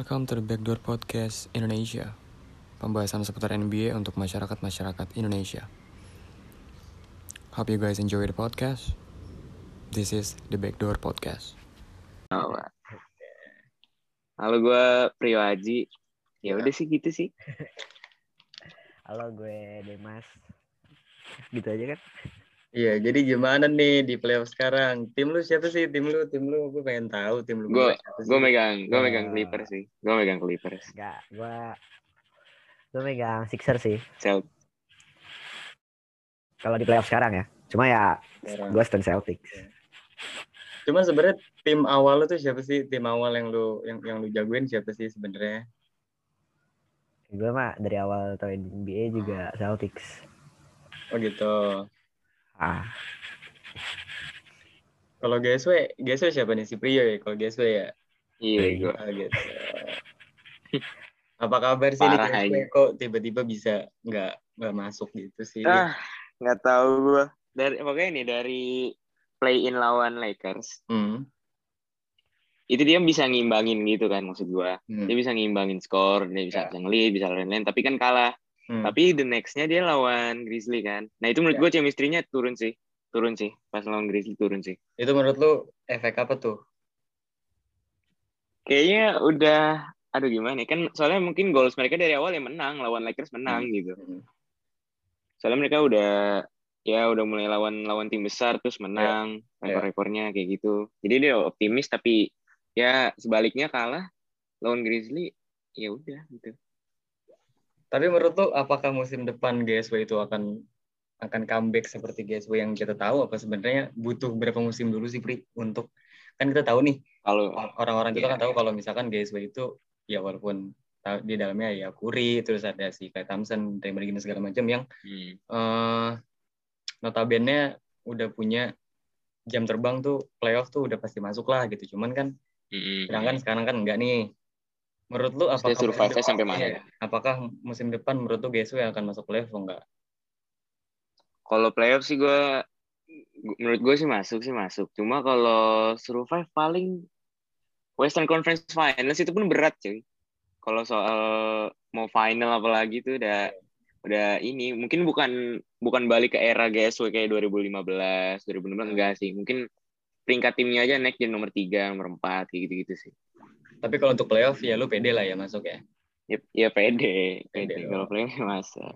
Welcome to the Backdoor Podcast Indonesia. Pembahasan seputar NBA untuk masyarakat-masyarakat Indonesia. Hope you guys enjoy the podcast. This is the Backdoor Podcast. Oh, Halo gue Priyo Aji. Ya udah sih gitu sih. Halo gue Demas. Gitu aja kan? Iya, jadi gimana nih di playoff sekarang? Tim lu siapa sih? Tim lu, tim lu, gue pengen tahu tim lu. Gue gue megang gue megang Wah. Clippers sih. Gue megang Clippers. Enggak, gue gue megang Sixer sih. Cel Kalau di playoff sekarang ya. Cuma ya gue stand Celtics. Cuman sebenarnya tim awal lu tuh siapa sih? Tim awal yang lu yang yang lu jagoin siapa sih sebenarnya? Gue mah dari awal tau NBA juga Celtics. Oh gitu. Ah, Kalau GSW, GSW siapa nih si Priyo ya? Kalau GSW ya? Iya gue. Ah, gitu. Apa kabar sih Parah GSW? aja. Kok tiba-tiba bisa nggak nggak masuk gitu sih? Ah nggak tahu gue. Dari pokoknya ini dari play in lawan Lakers. Hmm. Itu dia bisa ngimbangin gitu kan maksud gue. Hmm. Dia bisa ngimbangin skor, dia bisa Ya. bisa ngelit, bisa lain-lain. Tapi kan kalah. Hmm. Tapi the next-nya dia lawan Grizzly kan. Nah itu menurut Ya. gue chemistry-nya turun sih. Turun sih. Pas lawan Grizzly turun sih. Itu menurut lu efek apa tuh? Kayaknya udah aduh gimana ya, kan soalnya mungkin goals mereka dari awal ya menang lawan Lakers menang gitu Hmm. soalnya mereka udah ya udah mulai lawan lawan tim besar terus menang Ya. rekor-rekornya kayak gitu jadi dia optimis tapi ya sebaliknya kalah lawan Grizzly ya udah gitu Tapi menurut lu apakah musim depan GSW itu akan akan comeback seperti GSW yang kita tahu apa sebenarnya butuh berapa musim dulu sih Pri untuk kan kita tahu nih kalau orang-orang kita Iya. kan tahu kalau misalkan GSW itu ya walaupun di dalamnya ya Curry terus ada si Clay Thompson, Draymond Green segala macam yang hmm, eh notabene udah punya jam terbang tuh playoff tuh udah pasti masuk lah gitu. Cuman kan hmm, sedangkan sekarang kan enggak nih. Menurut lu apakah survive-nya musim sampai depan- mana? iya, Apakah musim depan menurut lu GSW akan masuk playoff enggak? kalau playoff sih gue menurut gue sih masuk sih masuk. Cuma kalau survive paling Western Conference Finals itu pun berat cuy. Kalau soal mau final apalagi tuh udah udah ini mungkin bukan bukan balik ke era GSW kayak 2015 2016 enggak sih. Mungkin peringkat timnya aja naik jadi nomor 3 nomor 4 kayak gitu-gitu sih Tapi kalau untuk playoff ya lu pede lah ya masuk ya. ya, ya pede pede Pede, kalau playoff masuk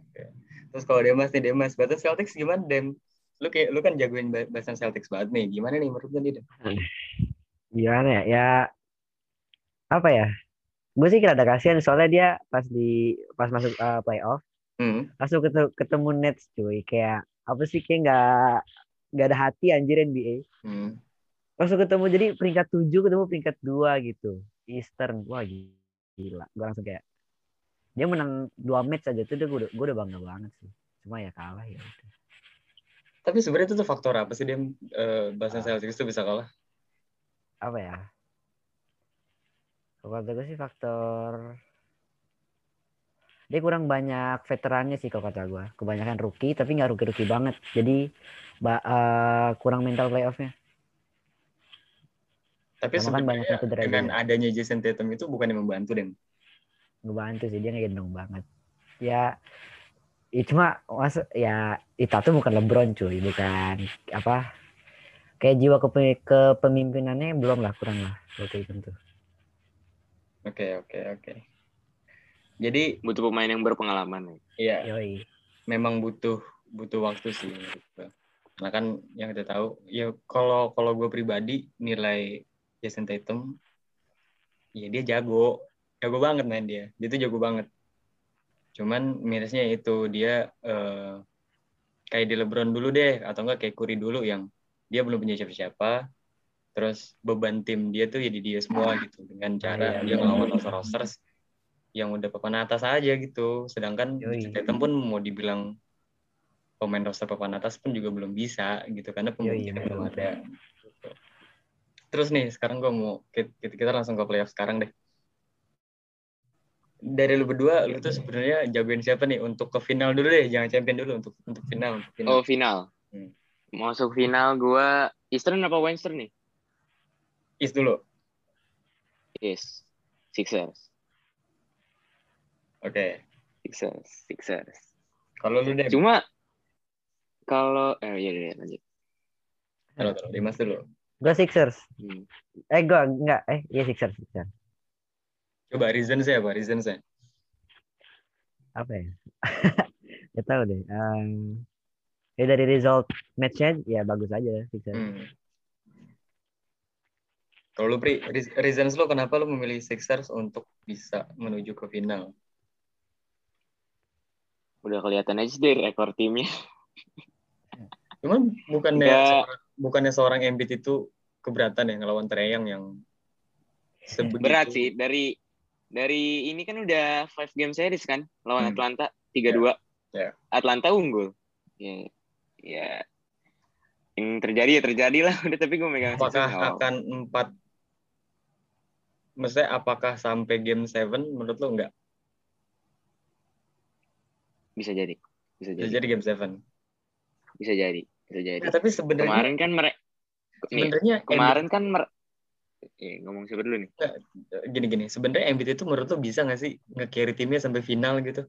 Terus kalau Demas nih Demas, batas Celtics gimana Dem? Lu kayak lu kan jagoin ba- bahasan Celtics banget nih. Gimana nih menurut lu nih Dem? gimana ya? Ya apa ya? Gue sih kira ada kasihan soalnya dia pas di pas masuk uh, playoff Hmm. langsung ketemu, ketemu Nets cuy kayak apa sih kayak nggak nggak ada hati anjir NBA Hmm. langsung ketemu jadi peringkat 7 ketemu peringkat 2 gitu Eastern wah gila gue langsung kayak dia menang dua match aja tuh gue udah, gue udah bangga banget sih cuma ya kalah ya udah. Tapi sebenarnya itu tuh faktor apa sih Dem? Eh bahasan Ah. Celtics itu bisa kalah? apa ya kalau kata gue sih faktor dia kurang banyak veterannya sih kalau kata gue kebanyakan rookie tapi nggak rookie rookie banget jadi eh, kurang mental playoffnya Tapi kan banyak yang cedera dengan juga. adanya Jason Tatum itu bukan yang membantu Dem. ngebantu sih dia ngegendong banget ya ya cuma masa ya itu tuh bukan LeBron cuy bukan apa kayak jiwa kepe- kepemimpinannya belum lah kurang lah waktu itu tuh Oke oke oke. Jadi butuh pemain yang berpengalaman ya yoi memang butuh butuh waktu sih. Nah kan yang kita tahu ya kalau kalau gue pribadi nilai Jason Tatum ya dia jago jago banget main dia dia tuh jago banget cuman minusnya itu dia eh, kayak di LeBron dulu deh atau enggak kayak Curry dulu yang dia belum punya siapa-siapa terus beban tim dia tuh jadi dia semua gitu dengan cara iya, dia iya. ngelawan roster rosters yang udah papan atas aja gitu sedangkan. Tatum pun mau dibilang pemain roster papan atas pun juga belum bisa gitu karena pembuktiannya betul, belum betul. ada. Terus nih sekarang gue mau kita, kita langsung ke playoff sekarang deh dari lu berdua lu tuh sebenarnya jagoin siapa nih untuk ke final dulu deh jangan champion dulu untuk untuk final, untuk final. oh final Hmm. masuk final gua Eastern apa Western nih East dulu Yes Sixers Oke. Sixers, Sixers. Kalau lu deh, Cuma kalau eh ya ya lanjut. kalau kalau Dimas dulu. Gue Sixers. Hmm. Eh gue enggak. Eh iya Sixers. Sixers. Coba reason saya apa? Reason saya. Apa ya? Gak tahu deh. Um, ya dari result matchnya ya bagus aja Sixers. Hmm. Kalau lu Pri, re- reasons lu kenapa lu memilih Sixers untuk bisa menuju ke final? Udah kelihatan aja sih dari rekor timnya. Cuman bukannya Nggak. seorang, bukannya seorang Embiid itu keberatan ya ngelawan Trae Young yang sebegitu Berat sih dari dari ini kan udah five game series kan lawan Hmm. Atlanta 3-2. Ya. Atlanta unggul. Ya. Ya. Yang terjadi ya terjadi lah udah tapi gue megang Apakah akan empat Maksudnya apakah sampai game 7 menurut lu enggak? bisa jadi. Bisa Bisa jadi. jadi game 7. Bisa jadi. Bisa jadi. Nah, tapi sebenarnya Kemarin kan mereka sebenarnya kemarin kan mer Eh, ngomong siapa dulu nih? gini-gini, sebenarnya Embiid itu menurut lu bisa nggak sih nge-carry timnya sampai final gitu?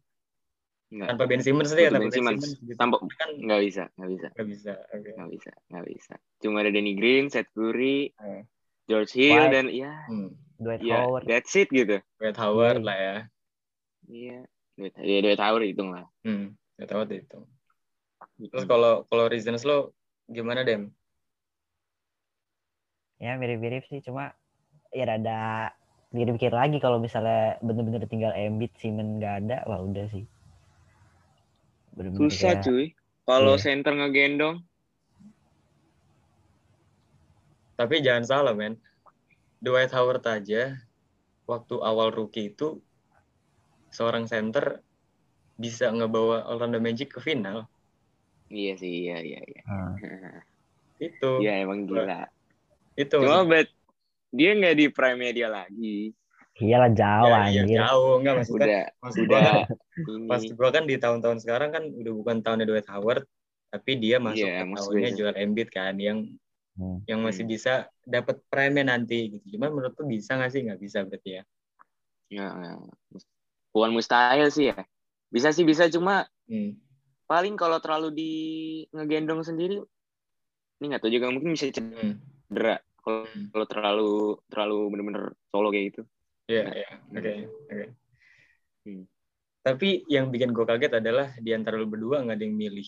Enggak. Tanpa Ben Simmons deh, Butuh tanpa Ben Simmons. Simmons gitu. Tanpa kan nggak bisa, nggak bisa, nggak bisa. Oke. nggak bisa, nggak bisa. Cuma ada Danny Green, Seth Curry, Hmm. George Hill White. dan ya, Hmm. Dwight ya Howard. that's it gitu. Dwight Howard Hmm. lah ya. Iya, Dwight, ya Dwight Howard hitung lah. Hmm. Dwight Howard itu. Hmm. Terus kalau kalau reasons lo gimana Dem? Ya mirip-mirip sih cuma ya rada pikir-pikir lagi kalau misalnya bener-bener tinggal Embiid Simmons nggak ada wah udah sih. Bener-bener Susah kayak- cuy. Kalau Iya. center ngegendong, Tapi jangan salah men. Dwight Howard aja waktu awal rookie itu seorang center bisa ngebawa Orlando Magic ke final. iya sih, iya iya iya. Hmm. Itu. Iya emang gila. Itu. Cuma maksud- bet dia nggak di prime dia lagi. Iyalah jauh ya, iya, anjir. jauh enggak maksudnya. Udah, Maksud gua udah kan, ini. pas gua kan di tahun-tahun sekarang kan udah bukan tahunnya Dwight Howard, tapi dia masuk Iya, ke maksud tahunnya. Joel Embiid kan yang Hmm. yang masih Hmm. bisa dapat prime nanti gitu. Cuman menurut lu bisa nggak sih? Nggak bisa berarti ya. Ya, ya. bukan mustahil sih ya. Bisa sih bisa cuma Hmm. paling kalau terlalu di ngegendong sendiri ini nggak tahu juga mungkin bisa Hmm. Cedera kalau Hmm. kalau terlalu terlalu bener-bener solo kayak gitu Iya, iya. Oke, oke. Hmm. Tapi yang bikin gue kaget adalah di antara lu berdua nggak ada yang milih.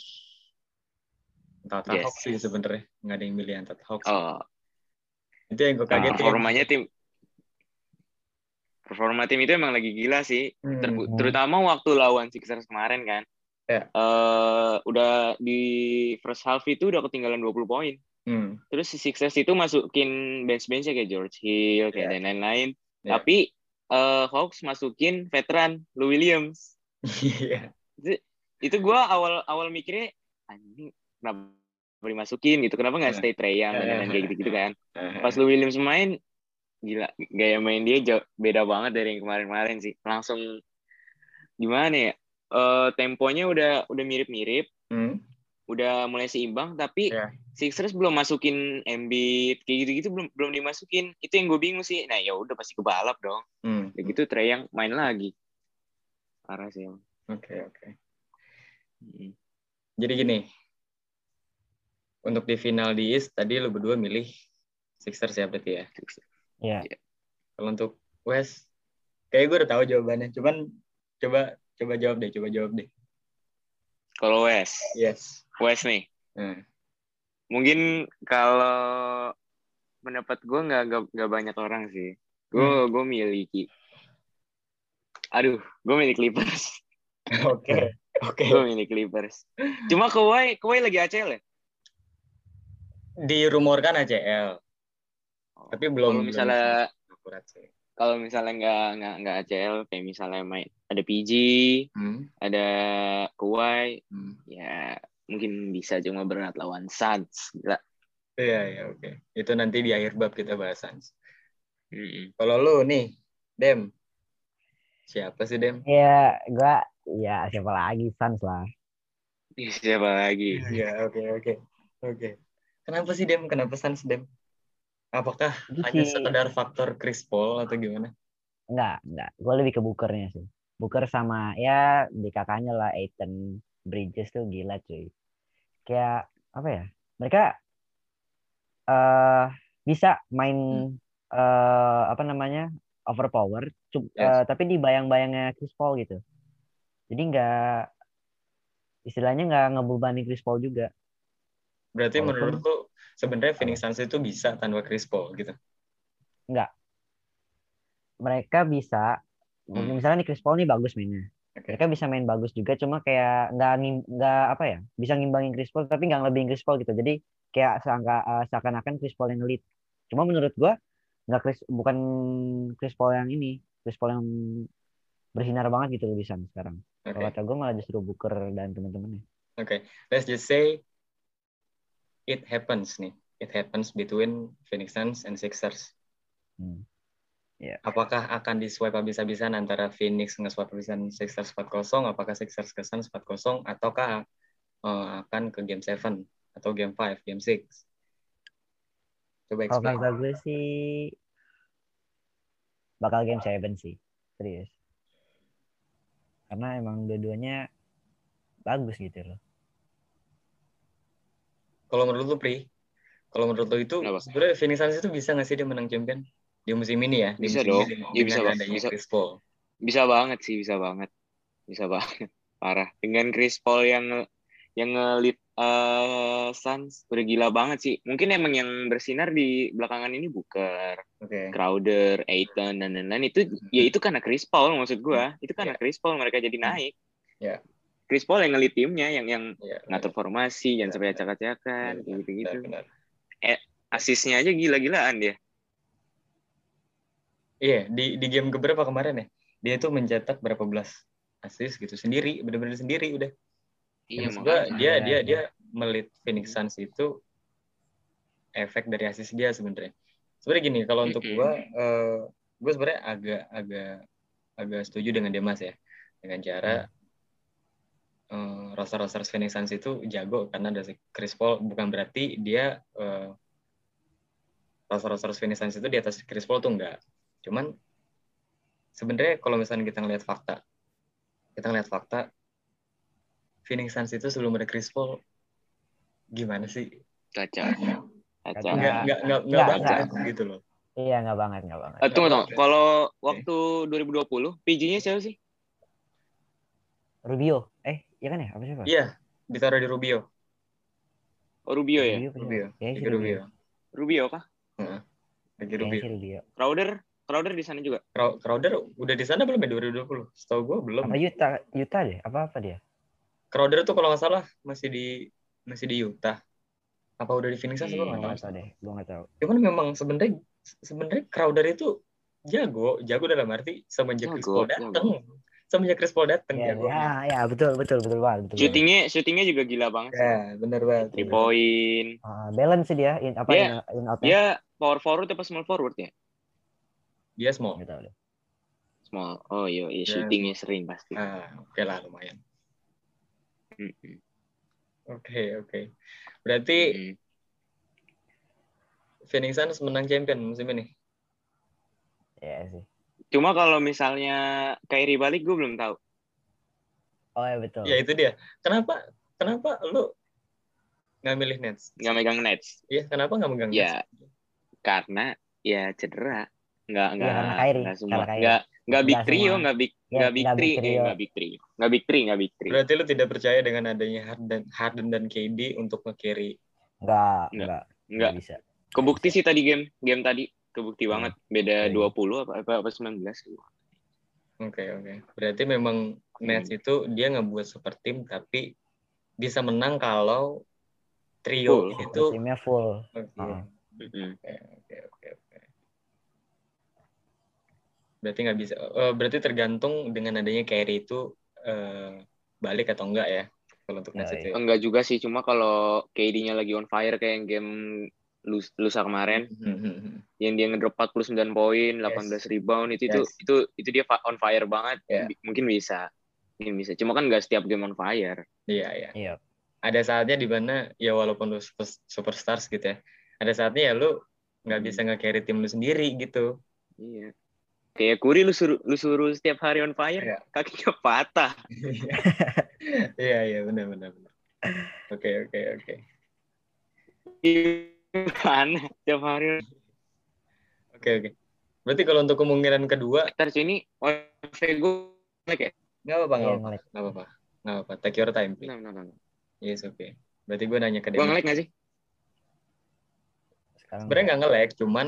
Tata Yes. Hawks sih sebenarnya nggak ada yang milih Tata Hawks. oh Itu yang gue kaget. ya. performanya tim performa tim itu emang lagi gila sih Hmm. Ter- Hmm. terutama waktu lawan Sixers kemarin kan Ya. Eh, udah di first half itu udah ketinggalan 20 poin Hmm. terus si Sixers itu masukin bench-benchnya kayak George Hill kayak Ya. dan lain-lain Ya. tapi eh, Hawks masukin veteran Lou Williams Iya. itu gue awal awal mikirnya anjing kenapa dimasukin gitu kenapa nggak stay Trey Young dan lain-lain kayak gitu gitu kan pas Lou Williams main gila gaya main dia jauh, beda banget dari yang kemarin-kemarin sih langsung gimana ya Eh, temponya udah udah mirip-mirip Hmm. Udah mulai seimbang tapi Ya. Sixers belum masukin Embiid kayak gitu-gitu belum belum dimasukin itu yang gue bingung sih nah ya udah pasti kebalap dong Hmm. kayak gitu Trey Young main lagi parah sih. Oke, oke. Mm. Jadi gini. Untuk di final di East tadi lu berdua milih Sixers ya berarti ya. Iya. Kalau untuk West, kayak gue udah tahu jawabannya. Cuman coba coba jawab deh, coba jawab deh. kalau West Yes. West nih Hmm. mungkin kalau pendapat gue nggak nggak- banyak orang sih gue Hmm. gue miliki aduh gue milih Clippers Oke. Oke. gue milih Clippers cuma Kawhi Kawhi lagi ACL ya Dirumorkan ACL, tapi belum kalau misalnya belum akurat sih. kalau misalnya nggak nggak nggak ACL kayak misalnya main ada PG Hmm. ada Kawhi Hmm. ya mungkin bisa cuma berat lawan Suns gila Iya, iya, oke. Itu nanti di akhir bab kita bahas Suns. Mm-mm. Kalau lu nih, Dem. Siapa sih Dem? Ya gua ya siapa lagi Suns lah. Ih, siapa lagi Iya, oke, oke. Oke. Kenapa sih Dem? Kenapa Suns Dem? Apakah Itu hanya sekedar faktor Chris Paul atau gimana? Enggak, enggak. Gua lebih ke bukernya sih. Booker sama ya di kakaknya lah Aiton Bridges tuh gila cuy. Kayak apa ya? Mereka eh bisa main eh apa namanya? overpower cu- Yes. eh, tapi di bayang-bayangnya Chris Paul gitu. Jadi nggak istilahnya nggak ngebebani Chris Paul juga. Berarti Walaupun- menurut lu sebenarnya Phoenix Suns itu bisa tanpa Chris Paul gitu. Mereka bisa Hmm. misalnya nih Chris Paul nih bagus mainnya. Oke. mereka bisa main bagus juga cuma kayak nggak nggak apa ya bisa ngimbangin Chris Paul tapi nggak ngelebihin Chris Paul gitu jadi kayak seangka, eh, seakan-akan Chris Paul yang lead cuma menurut gua nggak Chris bukan Chris Paul yang ini Chris Paul yang bersinar banget gitu di sana sekarang Oke. kalau kata gua malah justru Booker dan teman-temannya Oke, let's just say it happens nih. It happens between Phoenix Suns and Sixers. Hmm. Ya. Apakah akan di swipe habis-habisan antara Phoenix nge-swipe habisan Sixers 4-0, apakah Sixers ke Suns 4-0, ataukah eh, akan ke game 7 atau game 5, game 6? Coba kalau kata gue sih bakal game 7 sih serius. Karena emang dua-duanya bagus gitu loh. Kalau menurut lu, Pri, kalau menurut lu itu sebenarnya Phoenix Suns itu bisa nggak sih dia menang champion di musim ini ya? Di Bisa musim dong. ini, dengan bisa, Bang. Bisa. Chris Paul. Bisa banget sih, bisa banget. Bisa banget. Parah. Dengan Chris Paul yang yang nge-lead eh, Suns udah gila banget sih. Mungkin emang yang bersinar di belakangan ini Booker, Oke. Crowder, Aiton dan lain-lain itu ya itu karena Chris Paul maksud gua. Itu karena Chris Paul mereka jadi naik. Ya. Chris Paul yang nge-lead timnya yang yang Ya, ngatur formasi, jangan sampai acak-acakan, benar, gitu-gitu. benar, benar. Asisnya aja gila-gilaan dia. Iya, di di game keberapa kemarin ya? Dia tuh mencetak berapa belas assist gitu sendiri, benar-benar sendiri udah. Iya, Maksud gua, makanya. dia Iya, dia iya. dia melit Phoenix Suns itu efek dari assist dia sebenarnya. Sebenarnya gini, kalau untuk gua eh gua sebenarnya agak agak agak setuju dengan Demas ya. Dengan cara eh, roster-roster Phoenix Suns itu jago karena ada Chris Paul bukan berarti dia eh, roster-roster Phoenix Suns itu di atas Chris Paul tuh enggak. Cuman sebenarnya kalau misalnya kita ngelihat fakta, kita ngelihat fakta, Phoenix Suns itu sebelum ada Chris Paul gimana sih? Caca. Caca. Nggak, Nggak nggak nggak banget gitu loh. iya nggak banget nggak banget Eh, tunggu, tunggu. Kalau waktu 2020, PG-nya siapa sih? Rubio eh iya kan ya apa siapa Iya, ditaruh di Rubio. Oh, Rubio ya? Rubio, Rubio. Rubio. Rubio kah? Heeh. Rubio. Rubio Crowder? Crowder di sana juga. Crow- Crowder udah di sana belum ya 2020? Setahu gue belum. apa Utah Utah deh apa apa dia Crowder tuh kalau nggak salah masih di masih di Utah. Apa udah di Phoenix. Gue Gua nggak tahu. deh gua nggak tahu Cuman memang sebenarnya sebenarnya Crowder itu jago, jago dalam arti semenjak Chris Paul datang. Semenjak Chris Paul datang ya, jago. ya ya betul betul betul banget betul banget. Shootingnya, shootingnya juga gila banget. Ya, benar banget. Three point. Ah, balance sih dia in apa Dia- in, in out Dia power forward apa small forward ya? Dia small. nggak tahu deh Small. Oh iya, iya Ya. shootingnya sering pasti. Ah, oke lah lumayan. Oke, oke. Berarti Mm. Phoenix Suns menang champion musim ini. ya sih Cuma kalau misalnya Kyrie balik, gue belum tahu. oh ya betul Ya itu dia. Kenapa kenapa lu nggak milih Nets? Nggak megang Nets. Iya, kenapa nggak megang Ya, Nets? karena ya cedera. Nggak, Iya, nggak, karena Kyrie, nggak semua. karena Kyrie. Nggak, nggak big trio, semua. nggak big, Ya, nggak big nggak three, big eh, trio. nggak big three, nggak big three, nggak big three. Berarti lu tidak percaya dengan adanya Harden, Harden dan KD untuk nge-carry. nggak Nggak. nggak Nggak. bisa Kebukti sih tadi game, game tadi kebukti Hmm. banget. Beda Iya. 20 apa apa, apa 19. Oke, oke. Berarti memang Nets itu dia ngebuat super team tapi bisa menang kalau trio Full. itu timnya full Oke. Mm-mm. oke, oke, oke. Berarti nggak bisa. eh, berarti tergantung dengan adanya carry itu eh, balik atau enggak ya kalau untuk Nets itu. ya? Enggak juga sih, cuma kalau KD-nya lagi on fire kayak yang game lus- lusa kemarin, Mhm. yang dia ngedrop 49 poin, 18 rebound itu itu Yes. itu itu dia fa- on fire banget. Yeah. Mungkin bisa. Mungkin bisa. Cuma kan nggak setiap game on fire. Iya, iya. iya Ada saatnya di mana ya walaupun lu super, superstars gitu ya, ada saatnya ya lu nggak bisa nge-carry tim lu sendiri gitu. Iya. Kayak Kuri lu suruh lu suruh setiap hari on fire, Iya. kakinya patah. Iya iya benar benar benar. Oke oke oke. Gimana? Setiap hari. Oke oke. Berarti kalau untuk kemungkinan kedua Ntar cuy, ini wifi gue ya? nggak apa-apa nggak Iya, apa-apa nggak apa-apa nggak apa-apa. Take your time. please. Nah, nah, nah. Yes oke. Berarti gue nanya ke Gue dia. nge-like gak sih? Sekarang Sebenarnya nggak nge-lag, cuman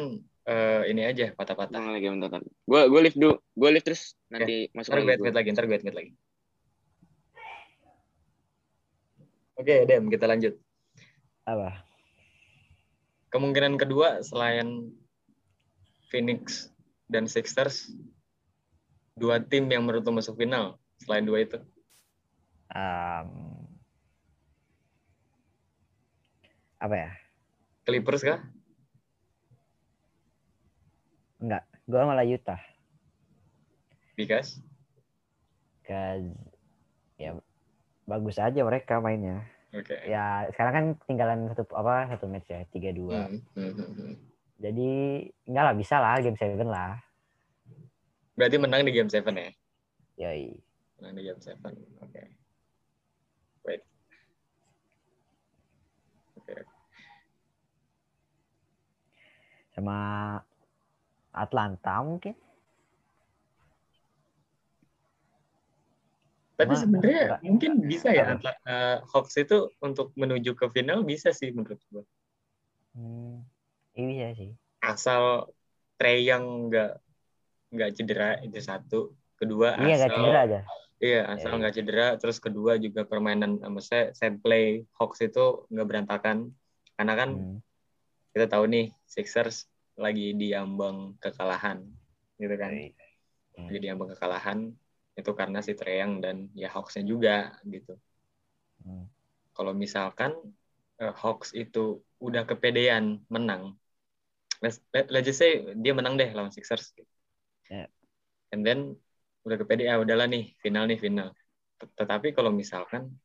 eh, ini aja Gue patah-patah. ya bentar. Gue gue lift dulu. Gue lift terus nanti masuk Ntar gue lagi. admit lagi, ntar gue lagi. Oke, Dem, kita lanjut. apa? Kemungkinan kedua selain Phoenix dan Sixers, dua tim yang menurut lo masuk final selain dua itu. Em, apa ya? Clippers kah? Enggak, gua malah Utah. Because Cause ya bagus aja mereka mainnya. oke. Ya sekarang kan tinggalan satu apa satu match ya tiga dua. Hmm, hmm. Jadi enggak lah bisa lah game seven lah. Berarti menang di game 7 ya? Yoi. Menang di game 7. Oke. Wait. Oke. Sama Atlanta mungkin. Tapi sebenarnya mungkin bisa ya? Atla- eh, Hawks itu untuk menuju ke final bisa sih menurut gue. Hmm, iya bisa sih. Asal Trey yang nggak nggak cedera itu satu. Kedua Iya gak asal cedera aja. iya asal Iya. nggak cedera. Terus kedua juga permainan saya set play Hawks itu nggak berantakan. Karena kan Hmm. kita tahu nih Sixers lagi diambang kekalahan gitu kan. Lagi diambang kekalahan itu karena si Trae Young dan ya Hawks-nya juga gitu. Hmm. kalau misalkan eh, Hawks itu udah kepedean menang, let's, let, let's just say dia menang deh lawan Sixers, Ya. and then udah kepedean, ah, udahlah nih final nih final. Tet- Tetapi kalau misalkan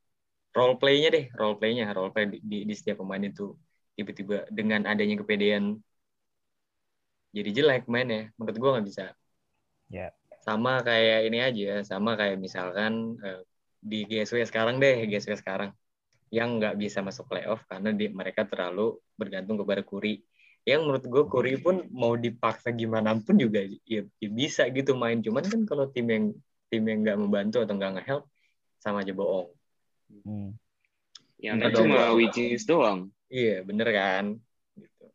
role play-nya deh, role play-nya, role play di, di, di setiap pemain itu tiba-tiba dengan adanya kepedean jadi jelek mainnya, menurut gua nggak bisa. Ya. Sama kayak ini aja, sama kayak misalkan eh, di GSW sekarang deh, GSW sekarang yang nggak bisa masuk playoff karena di, mereka terlalu bergantung kepada Curry. Yang menurut gue Curry pun mau dipaksa gimana pun juga ya, ya bisa gitu main. Cuman kan kalau tim yang tim yang nggak membantu atau nggak nge-help sama aja bohong. Hmm. Yang Bener cuma. Wiggins doang. Iya bener kan. Gitu.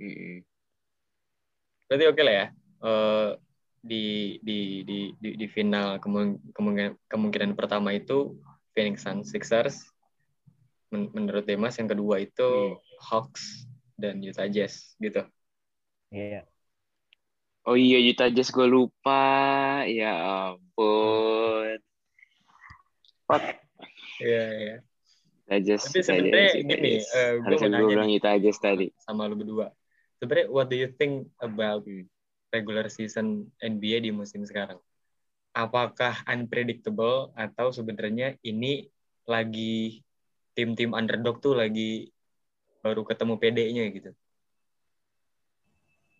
Mm-mm. Berarti oke lah ya. Eh, di, di di di di final kemung- kemungkinan kemungkinan pertama itu Phoenix Suns Sixers. Men- menurut Demas yang kedua itu Hawks dan Utah Jazz gitu. Iya. Oh iya Utah Jazz gue lupa. Ya ampun. Iya iya. Utah Jazz. Tapi sebenarnya gini, Jazz. eh, gue Harusnya mau gue nanya bilang Utah Jazz tadi. sama lu berdua. Sebenarnya what do you think about Hmm. regular season NBA di musim sekarang? Apakah unpredictable atau sebenarnya ini lagi tim-tim underdog tuh lagi baru ketemu PD-nya gitu?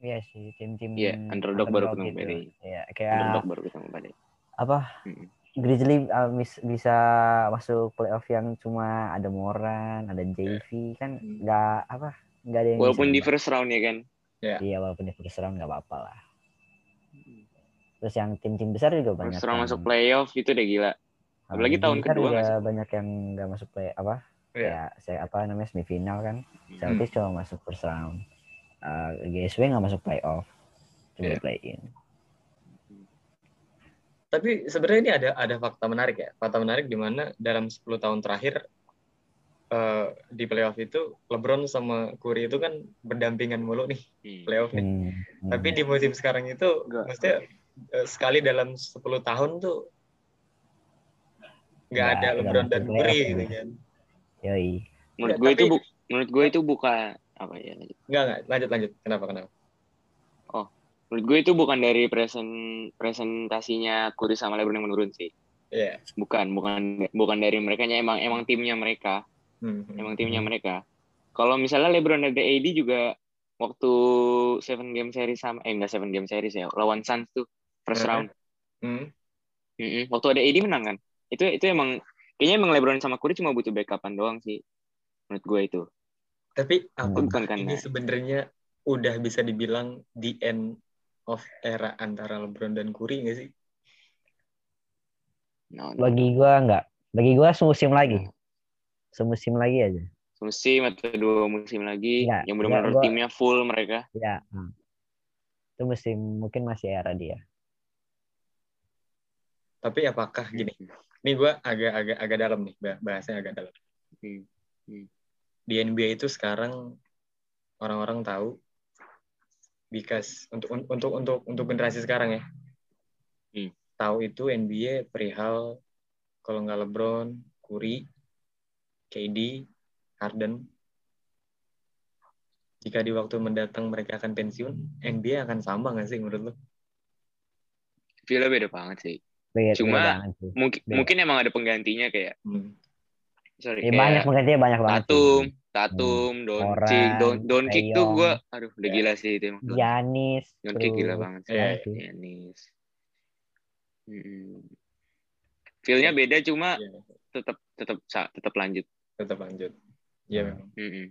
Iya sih tim-tim Iya, underdog baru ketemu gitu. PD. Iya, kayak Underdog baru ketemu pada. apa? Mm. Grizzly uh, mis- bisa masuk playoff yang cuma ada Moran, ada JV kan Hmm. nggak apa nggak ada yang Walaupun di first round ya kan. iya walaupun di first round nggak apa-apa lah. Terus yang tim-tim besar juga banyak. First round yang- masuk playoff itu udah gila. Ah, apalagi tahun kedua juga sih? banyak yang nggak masuk play apa? Iya. Ya saya apa namanya semifinal kan. Hmm. Celtics cuma masuk first round. Uh, GSW nggak masuk playoff, cuma Iya. play in. Tapi sebenarnya ini ada ada fakta menarik ya. Fakta menarik di mana dalam 10 tahun terakhir eh, di playoff itu LeBron sama Curry itu kan berdampingan mulu nih Hmm. playoff nih. Hmm, hmm. Tapi di musim sekarang itu Enggak. maksudnya eh, sekali dalam 10 tahun tuh nggak ada LeBron dan Curry ya. gitu kan. Yoi. Menurut Ya, gue itu bu- menurut gue itu bukan apa ya? lanjut. Enggak enggak lanjut lanjut. Kenapa kenapa? Menurut gue itu bukan dari presen presentasinya Curry sama LeBron yang menurun sih. Iya. Bukan, bukan bukan dari mereka emang emang timnya mereka, Hmm, hmm. emang timnya Hmm. mereka. Kalau misalnya LeBron ada AD juga waktu seven game series sama eh enggak seven game series ya lawan Suns tuh first Eh. round Hmm. Mm-mm. waktu ada AD menang kan itu itu emang kayaknya emang LeBron sama Curry cuma butuh backupan doang sih menurut gue itu Tapi apa Itu bukan ini karena sebenarnya udah bisa dibilang the end of era antara LeBron dan Curry nggak sih? no, no. Bagi gua enggak. Bagi gua semusim lagi. Semusim lagi aja. musim atau dua musim lagi Iya, yang benar-benar iya, gua- timnya full mereka Ya. hmm. Itu musim mungkin masih era dia. Tapi apakah gini? Ini gue agak-agak agak dalam nih bah- bahasanya agak dalam. Hmm. Hmm. Di NBA itu sekarang orang-orang tahu because untuk untuk untuk untuk generasi sekarang ya. Hmm. Tahu itu NBA perihal kalau nggak LeBron, Curry, KD, Harden. Jika di waktu mendatang mereka akan pensiun, NBA akan sama nggak sih menurut lo? feel beda banget sih Beda, Cuma- beda banget sih. mungkin Beda. mungkin emang ada penggantinya kayak Hmm. sorry Ya, kayak banyak penggantinya banyak banget. sih. Tatum Tatum Doncic Don Doncic tuh gue aduh udah Ya. gila sih itu emang Giannis. Doncic gila banget sih. Giannis Mm-mm. Feel-nya beda cuma Iya, tetap tetap tetap lanjut. Tetap lanjut. Iya memang. Mm-mm.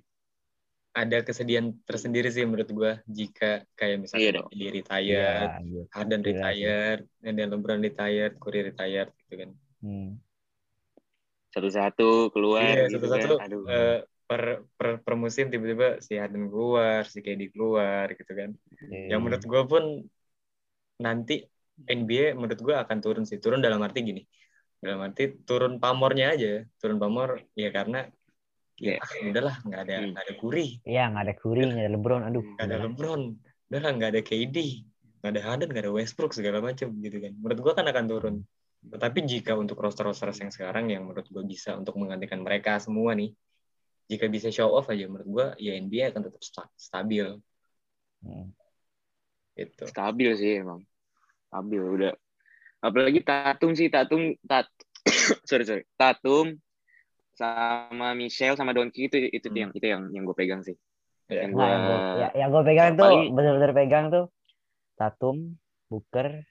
ada kesedihan tersendiri sih menurut gua jika kayak Iya misalnya dong. di retire, Iya, iya. Harden sih. retire, and then LeBron retire, Curry retire gitu kan. Hmm. Satu-satu keluar Iya, gitu satu-satu kan. Aduh. eh, per, per per musim tiba-tiba si Harden keluar, si KD keluar gitu kan. Iya. Yang menurut gua pun nanti NBA menurut gua akan turun sih. Turun dalam arti gini. Dalam arti turun pamornya aja. Turun pamor ya karena ya Iya. ah, udahlah nggak ada Hmm. nggak ada Curry, Iya, nggak ada Curry, nggak ada LeBron. Aduh. nggak ada. LeBron, udahlah nggak ada KD, nggak ada Harden, nggak ada Westbrook segala macam gitu kan. Menurut gua kan akan turun. Tetapi jika untuk roster-roster yang sekarang yang menurut gua bisa untuk menggantikan mereka semua nih, jika bisa show off aja menurut gua ya NBA akan tetap sta- stabil Hmm. gitu. Stabil sih emang. Stabil udah. Apalagi Tatum sih Tatum tat sorry sorry Tatum sama Michelle sama Doncic itu itu Hmm. yang itu yang yang gue pegang sih. Ya. Yang Nah, yang gue ya, yang gue pegang tuh paling- bener-bener pegang tuh Tatum, Booker,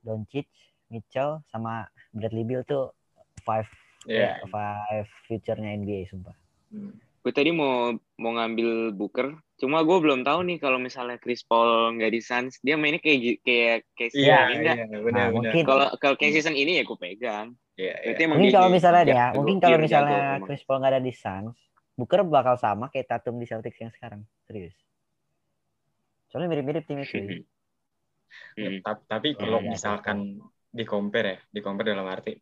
Doncic, Mitchell sama Bradley Beal tuh five Ya. ya, five future-nya NBA sumpah. Hmm. gue tadi mau mau ngambil Booker, cuma gue belum tahu nih kalau misalnya Chris Paul nggak di Suns, dia mainnya kayak kayak kayak Iya, season ini nggak? iya, benar Nah, mungkin- Kalau kalau kayak season ini ya gue pegang. Iya, iya. Emang Mungkin kalau misalnya ya, jago, mungkin kalau misalnya jago. Chris Paul nggak ada di Suns, Booker bakal sama kayak Tatum di Celtics yang sekarang, serius. Soalnya mirip-mirip timnya cuy. Hmm. Ta- Tapi Ya, kalau ya, misalkan di compare ya, di compare dalam arti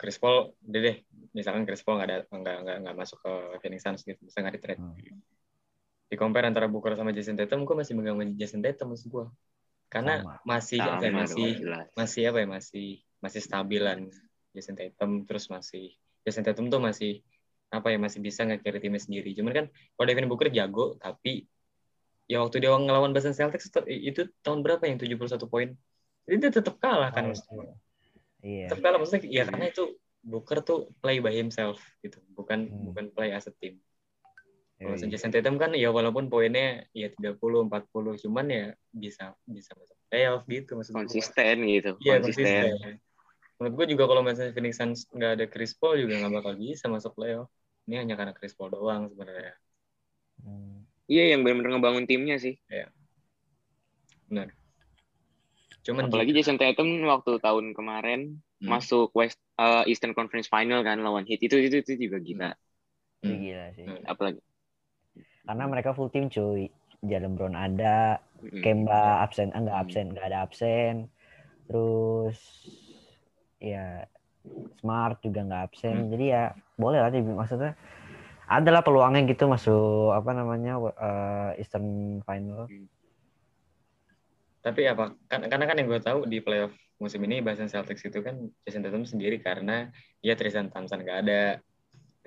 Chris Paul, udah deh, misalkan Chris Paul nggak ada nggak nggak nggak masuk ke Phoenix Suns gitu, bisa nggak di trade. Hmm. Di compare antara Booker sama Jason Tatum, gue masih megang Jason Tatum maksud gue, karena Sama. masih apa ya, Sama masih masih apa ya masih masih stabilan Jason Tatum terus masih Jason Tatum tuh masih apa ya masih bisa nge-carry timnya sendiri. Cuman kan kalau Devin Booker jago tapi ya waktu dia ngelawan Boston Celtics itu, itu tahun berapa yang 71 poin. Jadi dia tetap kalah kan Oh, maksud gua. Iya. Tetap kalah maksudnya ya karena itu Booker tuh play by himself gitu, bukan Hmm. bukan play as a team. Kalau Yoi. Jason Tatum kan ya walaupun poinnya ya 30 40 cuman ya bisa bisa masuk playoff gitu maksud gua. konsisten gitu, Iya konsisten. konsisten. Menurut gue juga kalau misalnya Phoenix Suns nggak ada Chris Paul juga nggak bakal bisa masuk playoff. Ini hanya karena Chris Paul doang sebenarnya. Hmm. Iya yang benar-benar ngebangun timnya sih. Cuman Apalagi Jason Tatum waktu tahun kemarin Hmm. masuk West uh, Eastern Conference Final kan lawan Heat itu itu itu juga gila. Hmm. gila sih. Hmm. Apalagi Karena mereka full tim cuy. Jalen Brown ada, mm, Kemba absen, ah, enggak Hmm. absen, enggak ada absen. Terus ya Smart juga nggak absen. Hmm. Jadi ya boleh lah maksudnya adalah peluangnya gitu masuk apa namanya eh, Eastern Final. tapi apa? Kan, karena kan yang gue tahu di playoff musim ini Boston Celtics itu kan Jason Tatum sendiri karena ya Tristan Thompson nggak ada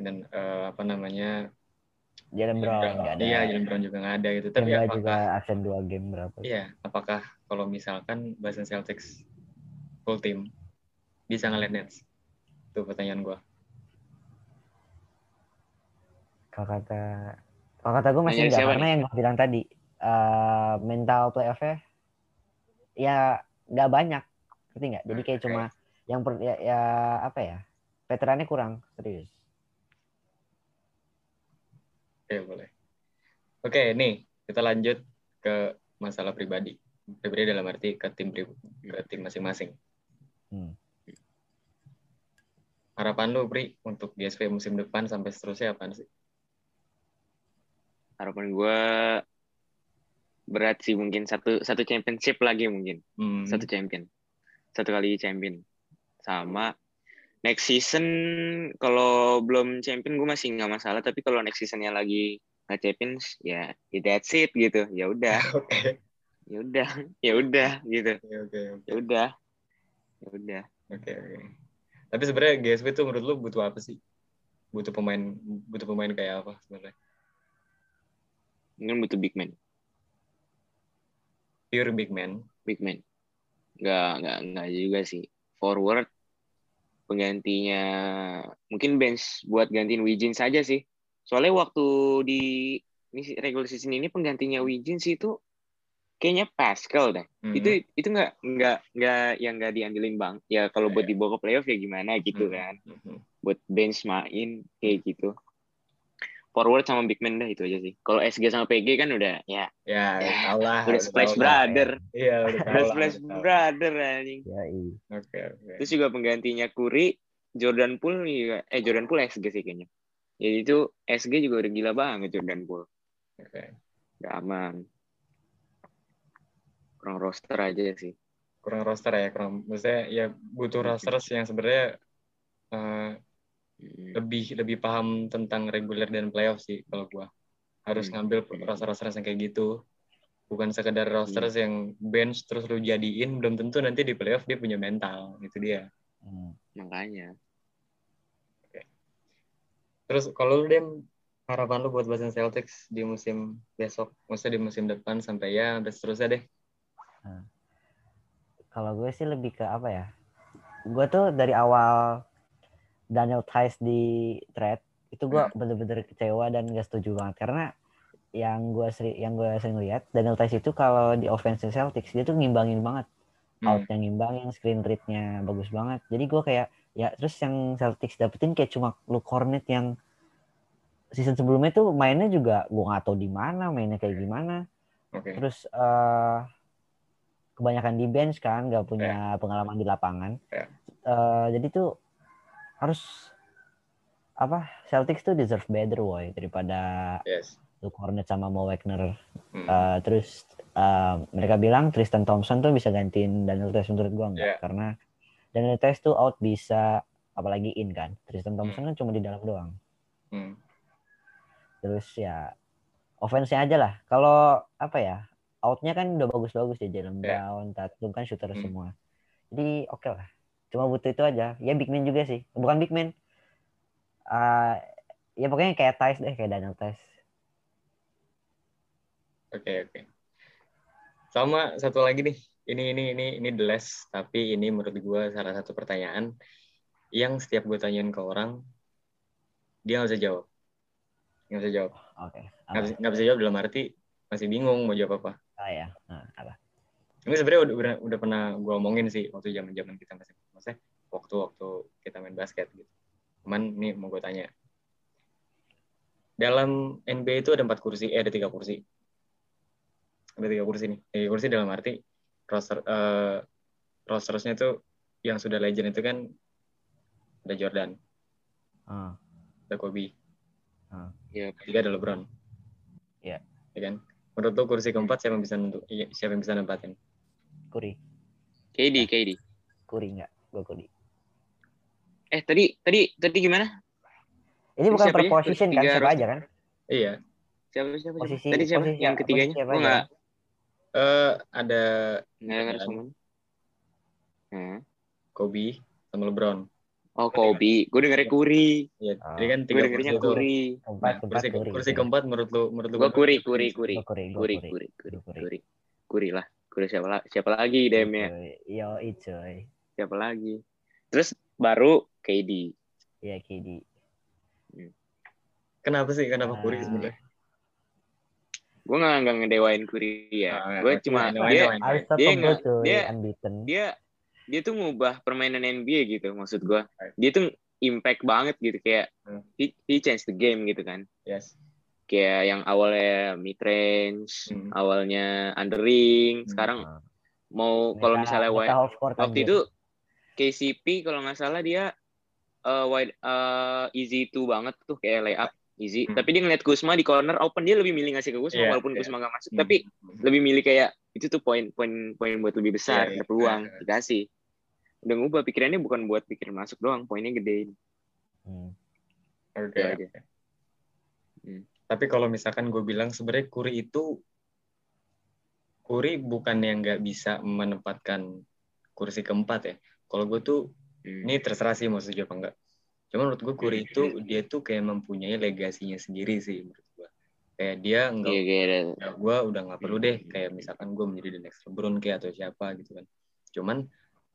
dan eh, apa namanya Jalen Brown nggak ada. Iya, Jalen Brown juga nggak ada gitu. Tapi apakah juga absen dua game berapa? Iya, apakah kalau misalkan Boston Celtics full team bisa ngeliat Nets? Itu pertanyaan gua. Kalau kata Kalau kata gue masih Nanya enggak karena nih? yang gue bilang tadi eh, mental playoff-nya ya nggak banyak, ngerti nggak? Jadi kayak Oke. cuma yang per, ya, ya apa ya? Veterannya kurang serius. Oke, boleh. Oke, nih kita lanjut ke masalah pribadi. Pribadi dalam arti ke tim ke tim masing-masing. Hmm. Harapan lu, Pri, untuk GSP musim depan sampai seterusnya apaan sih? Harapan gue berat sih mungkin satu satu championship lagi mungkin Hmm, satu champion satu kali champion sama next season kalau belum champion gue masih nggak masalah. Tapi kalau next seasonnya lagi nggak champions ya ya that's it gitu. Ya udah. Oke, ya udah. Ya udah gitu. Oke, oke, ya udah. Ya udah. Oke, oke. Tapi sebenarnya GSP tuh menurut lu butuh apa sih? Butuh pemain, butuh pemain kayak apa sebenarnya? mungkin butuh big man. Pure big man. big man. Nggak nggak nggak juga sih. Forward penggantinya mungkin bench buat gantiin Wijin saja sih soalnya waktu di ini regular season ini penggantinya Wijin sih itu kayaknya Pascal dah Hmm. itu itu nggak nggak nggak yang nggak diandelin bang ya kalau buat Iya. dibawa ke playoff ya gimana gitu Hmm. kan Mhm. buat bench main kayak gitu forward sama big man dah itu aja sih kalau SG sama PG kan udah ya Ya, Ya, tau lah. udah splash lah. brother Iya, udah tahu udah lah, splash brother anjing Ya, iya. Oke, oke. Terus juga penggantinya Kuri, Jordan Poole juga, eh Jordan Poole SG sih kayaknya. Jadi itu SG juga udah gila banget Jordan Poole. Oke. Gak aman. Kurang roster aja sih. Kurang roster ya, kurang. Maksudnya ya butuh roster yang sebenarnya eh, Hmm. lebih lebih paham tentang reguler dan playoff sih kalau gua. Harus Hmm. ngambil roster-roster yang kayak gitu. Bukan sekedar roster yang bench terus lu jadiin belum tentu nanti di playoff dia punya mental. Itu dia. Hmm. Makanya. Terus kalau lu Dem harapan lu buat Boston Celtics di musim besok, maksudnya di musim depan sampai ya sampai seterusnya deh. Kalau gue sih lebih ke apa ya? Gue tuh dari awal Daniel Tice di trade itu gue Hmm. bener-bener kecewa dan gak setuju banget karena yang gue sering yang gue sering lihat Daniel Tice itu kalau di offense Celtics dia tuh ngimbangin banget Hmm. out yang ngimbangin screen rate-nya bagus banget jadi gue kayak ya terus yang Celtics dapetin kayak cuma Luke Cornet yang season sebelumnya tuh mainnya juga gue nggak tahu di mana mainnya kayak gimana Oke. terus eh kebanyakan di bench kan nggak punya pengalaman di lapangan Ya. Eh, jadi tuh harus apa Celtics tuh deserve better boy daripada Yes. Luke Hornet sama Mo Wagner Hmm. Eh, terus eh, mereka bilang Tristan Thompson tuh bisa gantiin Daniel Tice menurut gua enggak Yeah. karena Daniel Tice tuh out bisa apalagi in kan Tristan Thompson kan cuma di dalam doang Hmm. terus ya offense-nya aja lah kalau apa ya outnya kan udah bagus-bagus ya Jalen Ya. Brown Tatum kan shooter Hmm. semua jadi oke lah cuma butuh itu aja ya big man juga sih bukan big man Ah, ya pokoknya kayak Tice deh kayak Daniel Tice Oke oke. Sama satu lagi nih. Ini ini ini ini the last, tapi ini menurut gue salah satu pertanyaan yang setiap gue tanyain ke orang dia nggak bisa jawab. Nggak bisa jawab. oke Nggak bisa, nggak bisa jawab dalam arti masih bingung mau jawab apa. ah ya Nah, apa Ini sebenarnya udah, udah udah pernah gue omongin sih waktu zaman zaman kita masih maksudnya waktu waktu kita main basket gitu. Cuman nih mau gue tanya. Dalam NBA itu ada empat kursi, eh ada tiga kursi. Ada tiga kursi nih. Tiga kursi dalam arti roster eh rostersnya tuh yang sudah legend itu kan ada Jordan, Ah, ada Kobe, Ya, ketiga ada LeBron. Iya. Ya kan? Menurut lo kursi keempat siapa yang bisa nentu, iya, siapa yang bisa nempatin? Curry KD, KD. Curry enggak gue Curry Eh tadi tadi tadi gimana? ini bukan Siapa per aja? position kan siapa aja kan Iya. Siapa siapa? siapa? Posisi- tadi siapa? posisi- yang ketiganya? siapa Gua aja? nggak Eh ada nggak dengar Jordan, semua. Hmm. Kobe sama LeBron. Oh Kobe, gue dengernya Kuri, Ya, Ah. jadi kan gue tiga kursi itu. Kuri. keempat Nah, kursi, Curry kursi keempat menurut lu menurut lu Gue Kuri, Kuri, Kuri, Gua Curry gua Kuri, Curry. Kuri, Kuri, Curry. Kuri, Kuri lah. Kuri siapa lagi? Siapa lagi DM-nya? Yo cuy Siapa lagi? Terus baru KD. Iya KD Kenapa sih? Kenapa Ah. Kuri sebenarnya? gue nggak nggak ngedewain Curry ya. Ah, gue cuma dia nggak- cuy, dia- unbeaten. dia dia tuh ngubah permainan NBA gitu maksud gue. Dia tuh impact banget gitu kayak Hmm. he, he changed the game gitu kan. Yes. Kayak yang awalnya mid range, Hmm. awalnya under ring, Hmm. sekarang Nah, mau kalau misalnya wide, waktu itu KCP kalau nggak salah dia uh, wide uh, easy two banget tuh kayak layup easy. Hmm. Tapi dia ngeliat Kuzma di corner open dia lebih milih ngasih ke Kuzma Iya, walaupun iya. Kuzma nggak masuk. Hmm. Tapi lebih milih kayak itu tuh poin poin poin buat lebih besar, Iya, iya. ada peluang Iya. dikasih. Udah ngubah pikirannya bukan buat pikir masuk doang, poinnya gedein. Hmm. Oke. Itu aja. oke. Hmm. Tapi kalau misalkan gue bilang sebenarnya Kuri itu Kuri bukan yang nggak bisa menempatkan kursi keempat ya. Kalau gue tuh Hmm. ini terserah sih mau setuju apa enggak. Cuma menurut gue Kuri Hmm. itu dia tuh kayak mempunyai legasinya sendiri sih menurut gue. Kayak dia nggak Iya, kayak ada. ya gue udah nggak perlu deh kayak misalkan gue menjadi the next LeBron kayak atau siapa gitu kan cuman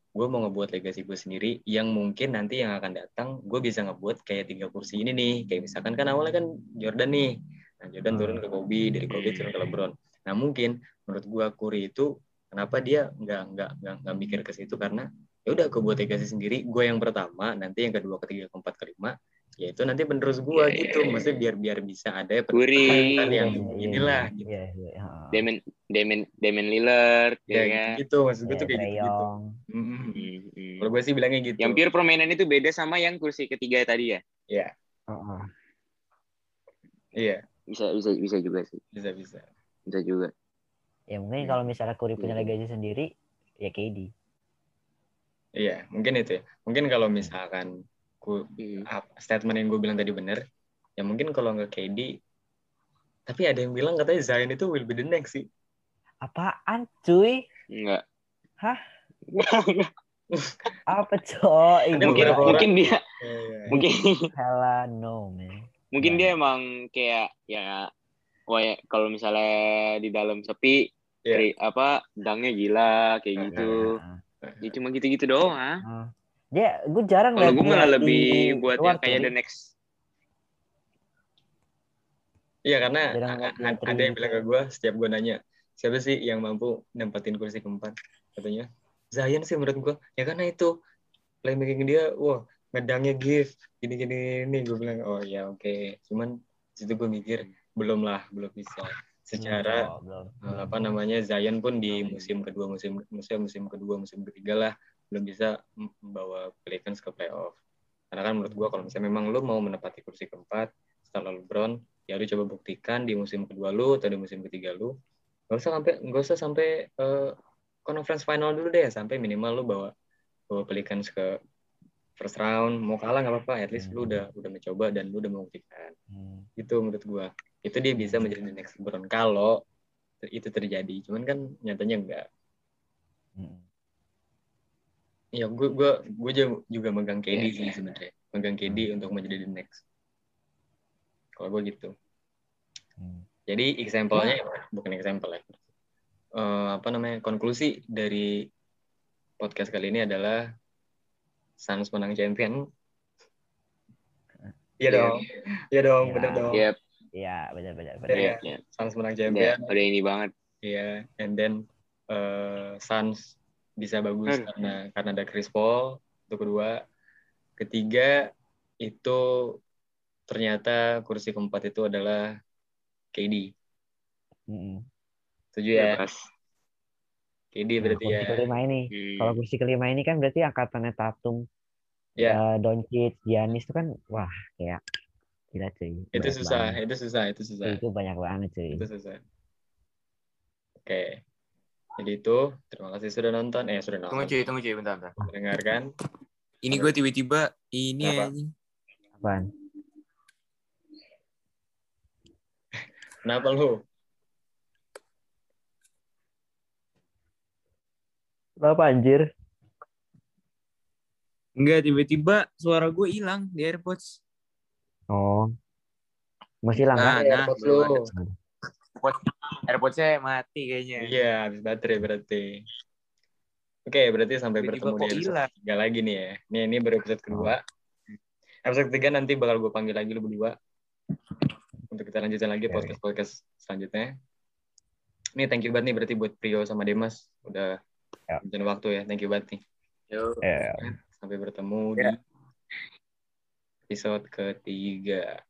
gue mau ngebuat legasi gue sendiri yang mungkin nanti yang akan datang gue bisa ngebuat kayak tiga kursi ini nih kayak misalkan kan awalnya kan Jordan nih nah Jordan turun ke Kobe dari Kobe turun ke LeBron nah mungkin menurut gue Curry itu kenapa dia nggak nggak nggak mikir ke situ karena ya udah gue buat legasi sendiri gue yang pertama nanti yang kedua ketiga keempat kelima ya itu nanti penerus gue Iya, iya, gitu iya. maksudnya biar biar bisa ada Curry. pertanyaan yang Iya, iya, inilah iya, gitu Iya, iya. ha. Damon Damon Damon Lillard ya ya kan. gitu maksud gue Iya, tuh kayak Trae gitu gitu Young. Hmm, hmm. kalau gue sih bilangnya gitu Yang pure permainan itu beda sama yang kursi ketiga tadi ya. Heeh. iya Bisa bisa bisa juga sih. bisa bisa Bisa juga. Ya mungkin kalau misalnya Curry punya Iya. legasi sendiri, ya KD. Iya mungkin itu ya mungkin kalau misalkan ku, Hmm. statement yang gue bilang tadi bener ya mungkin kalau nggak KD tapi ada yang bilang katanya Zion itu will be the next sih Apaan cuy? Enggak. Hah? Apa cok? Mungkin orang- mungkin dia Iya, mungkin Hella no man. mungkin Nah. dia emang kayak ya wah ya, kalau misalnya di dalam sepi Iya. kri- apa dangnya gila kayak Nah, gitu. Nah, Ya cuma gitu-gitu doang. nah. Dia, gue jarang Kalau gue malah di lebih buat yang kayak the next. Iya karena ada yang tri. bilang ke gue setiap gue nanya siapa sih yang mampu nempatin kursi keempat katanya Zion sih menurut gue ya karena itu playmaking dia wah ngedangnya gift gini gini ini gue bilang oh ya oke cuman situ gue mikir belum lah belum bisa secara eh, apa namanya Zion pun di musim kedua musim musim musim kedua musim ketiga lah belum bisa membawa Pelicans ke playoff. Karena kan menurut gua kalau misalnya memang lu mau menepati kursi keempat setelah LeBron ya lu coba buktikan di musim kedua lu atau di musim ketiga lu nggak usah sampai nggak usah sampai eh, conference final dulu deh sampai minimal lu bawa bawa Pelicans ke first round mau kalah nggak apa-apa at least lu udah udah mencoba dan lu udah membuktikan. Hmm. itu menurut gua itu dia bisa menjadi the next LeBron. Kalau itu terjadi. Cuman kan nyatanya enggak. Hmm. ya gue gue gue juga- megang KD Iya, sih iya. sebenarnya. Megang KD untuk menjadi the next. Kalau gue gitu. Hmm. jadi example-nya bukan example ya. Eh, apa namanya konklusi dari podcast kali ini adalah Suns menang champion. Iya Iya. dong. Iya dong Iya. bener dong Iya, Iya, benar-benar. Iya. iya, iya. Suns menang Udah, champion udah ini banget. Iya, and then uh, Suns bisa bagus Hmm. karena karena ada Chris Paul. Itu kedua, ketiga itu ternyata kursi keempat itu adalah KD. Hmm. Setuju ya? Pas. KD Nah, berarti kursi ya. kelima ini. Hmm. Kalau kursi kelima ini kan berarti angkatannya Tatum, Ya, eh, Doncic, Giannis itu kan wah kayak gila cuy. itu susah, banget. itu susah, itu susah, Itu banyak banget cuy. itu susah. Oke. Jadi itu, terima kasih sudah nonton. Eh, sudah Tunggu nonton. cuy, tunggu cuy, bentar, bentar. Mendengarkan. Ini gue tiba-tiba ini Kenapa? anjing. Apaan? Kenapa lu? Apa anjir? Enggak, tiba-tiba suara gue hilang di AirPods. Oh. Masih hilang kan? Nah, Eh, nah, AirPods lu. AirPods, AirPods-nya mati kayaknya. Iya, habis baterai berarti. Oke, berarti sampai Tiba-tiba bertemu di episode ketiga lagi nih ya. Nih, ini baru episode kedua. Episode ketiga nanti bakal gue panggil lagi lu berdua. Untuk kita lanjutin lagi podcast-podcast selanjutnya. Ini thank you banget nih berarti buat Prio sama Demas udah Ya. bikin waktu ya. Thank you banget nih. Yo. Ya. Sampai bertemu Ya. di episode ketiga.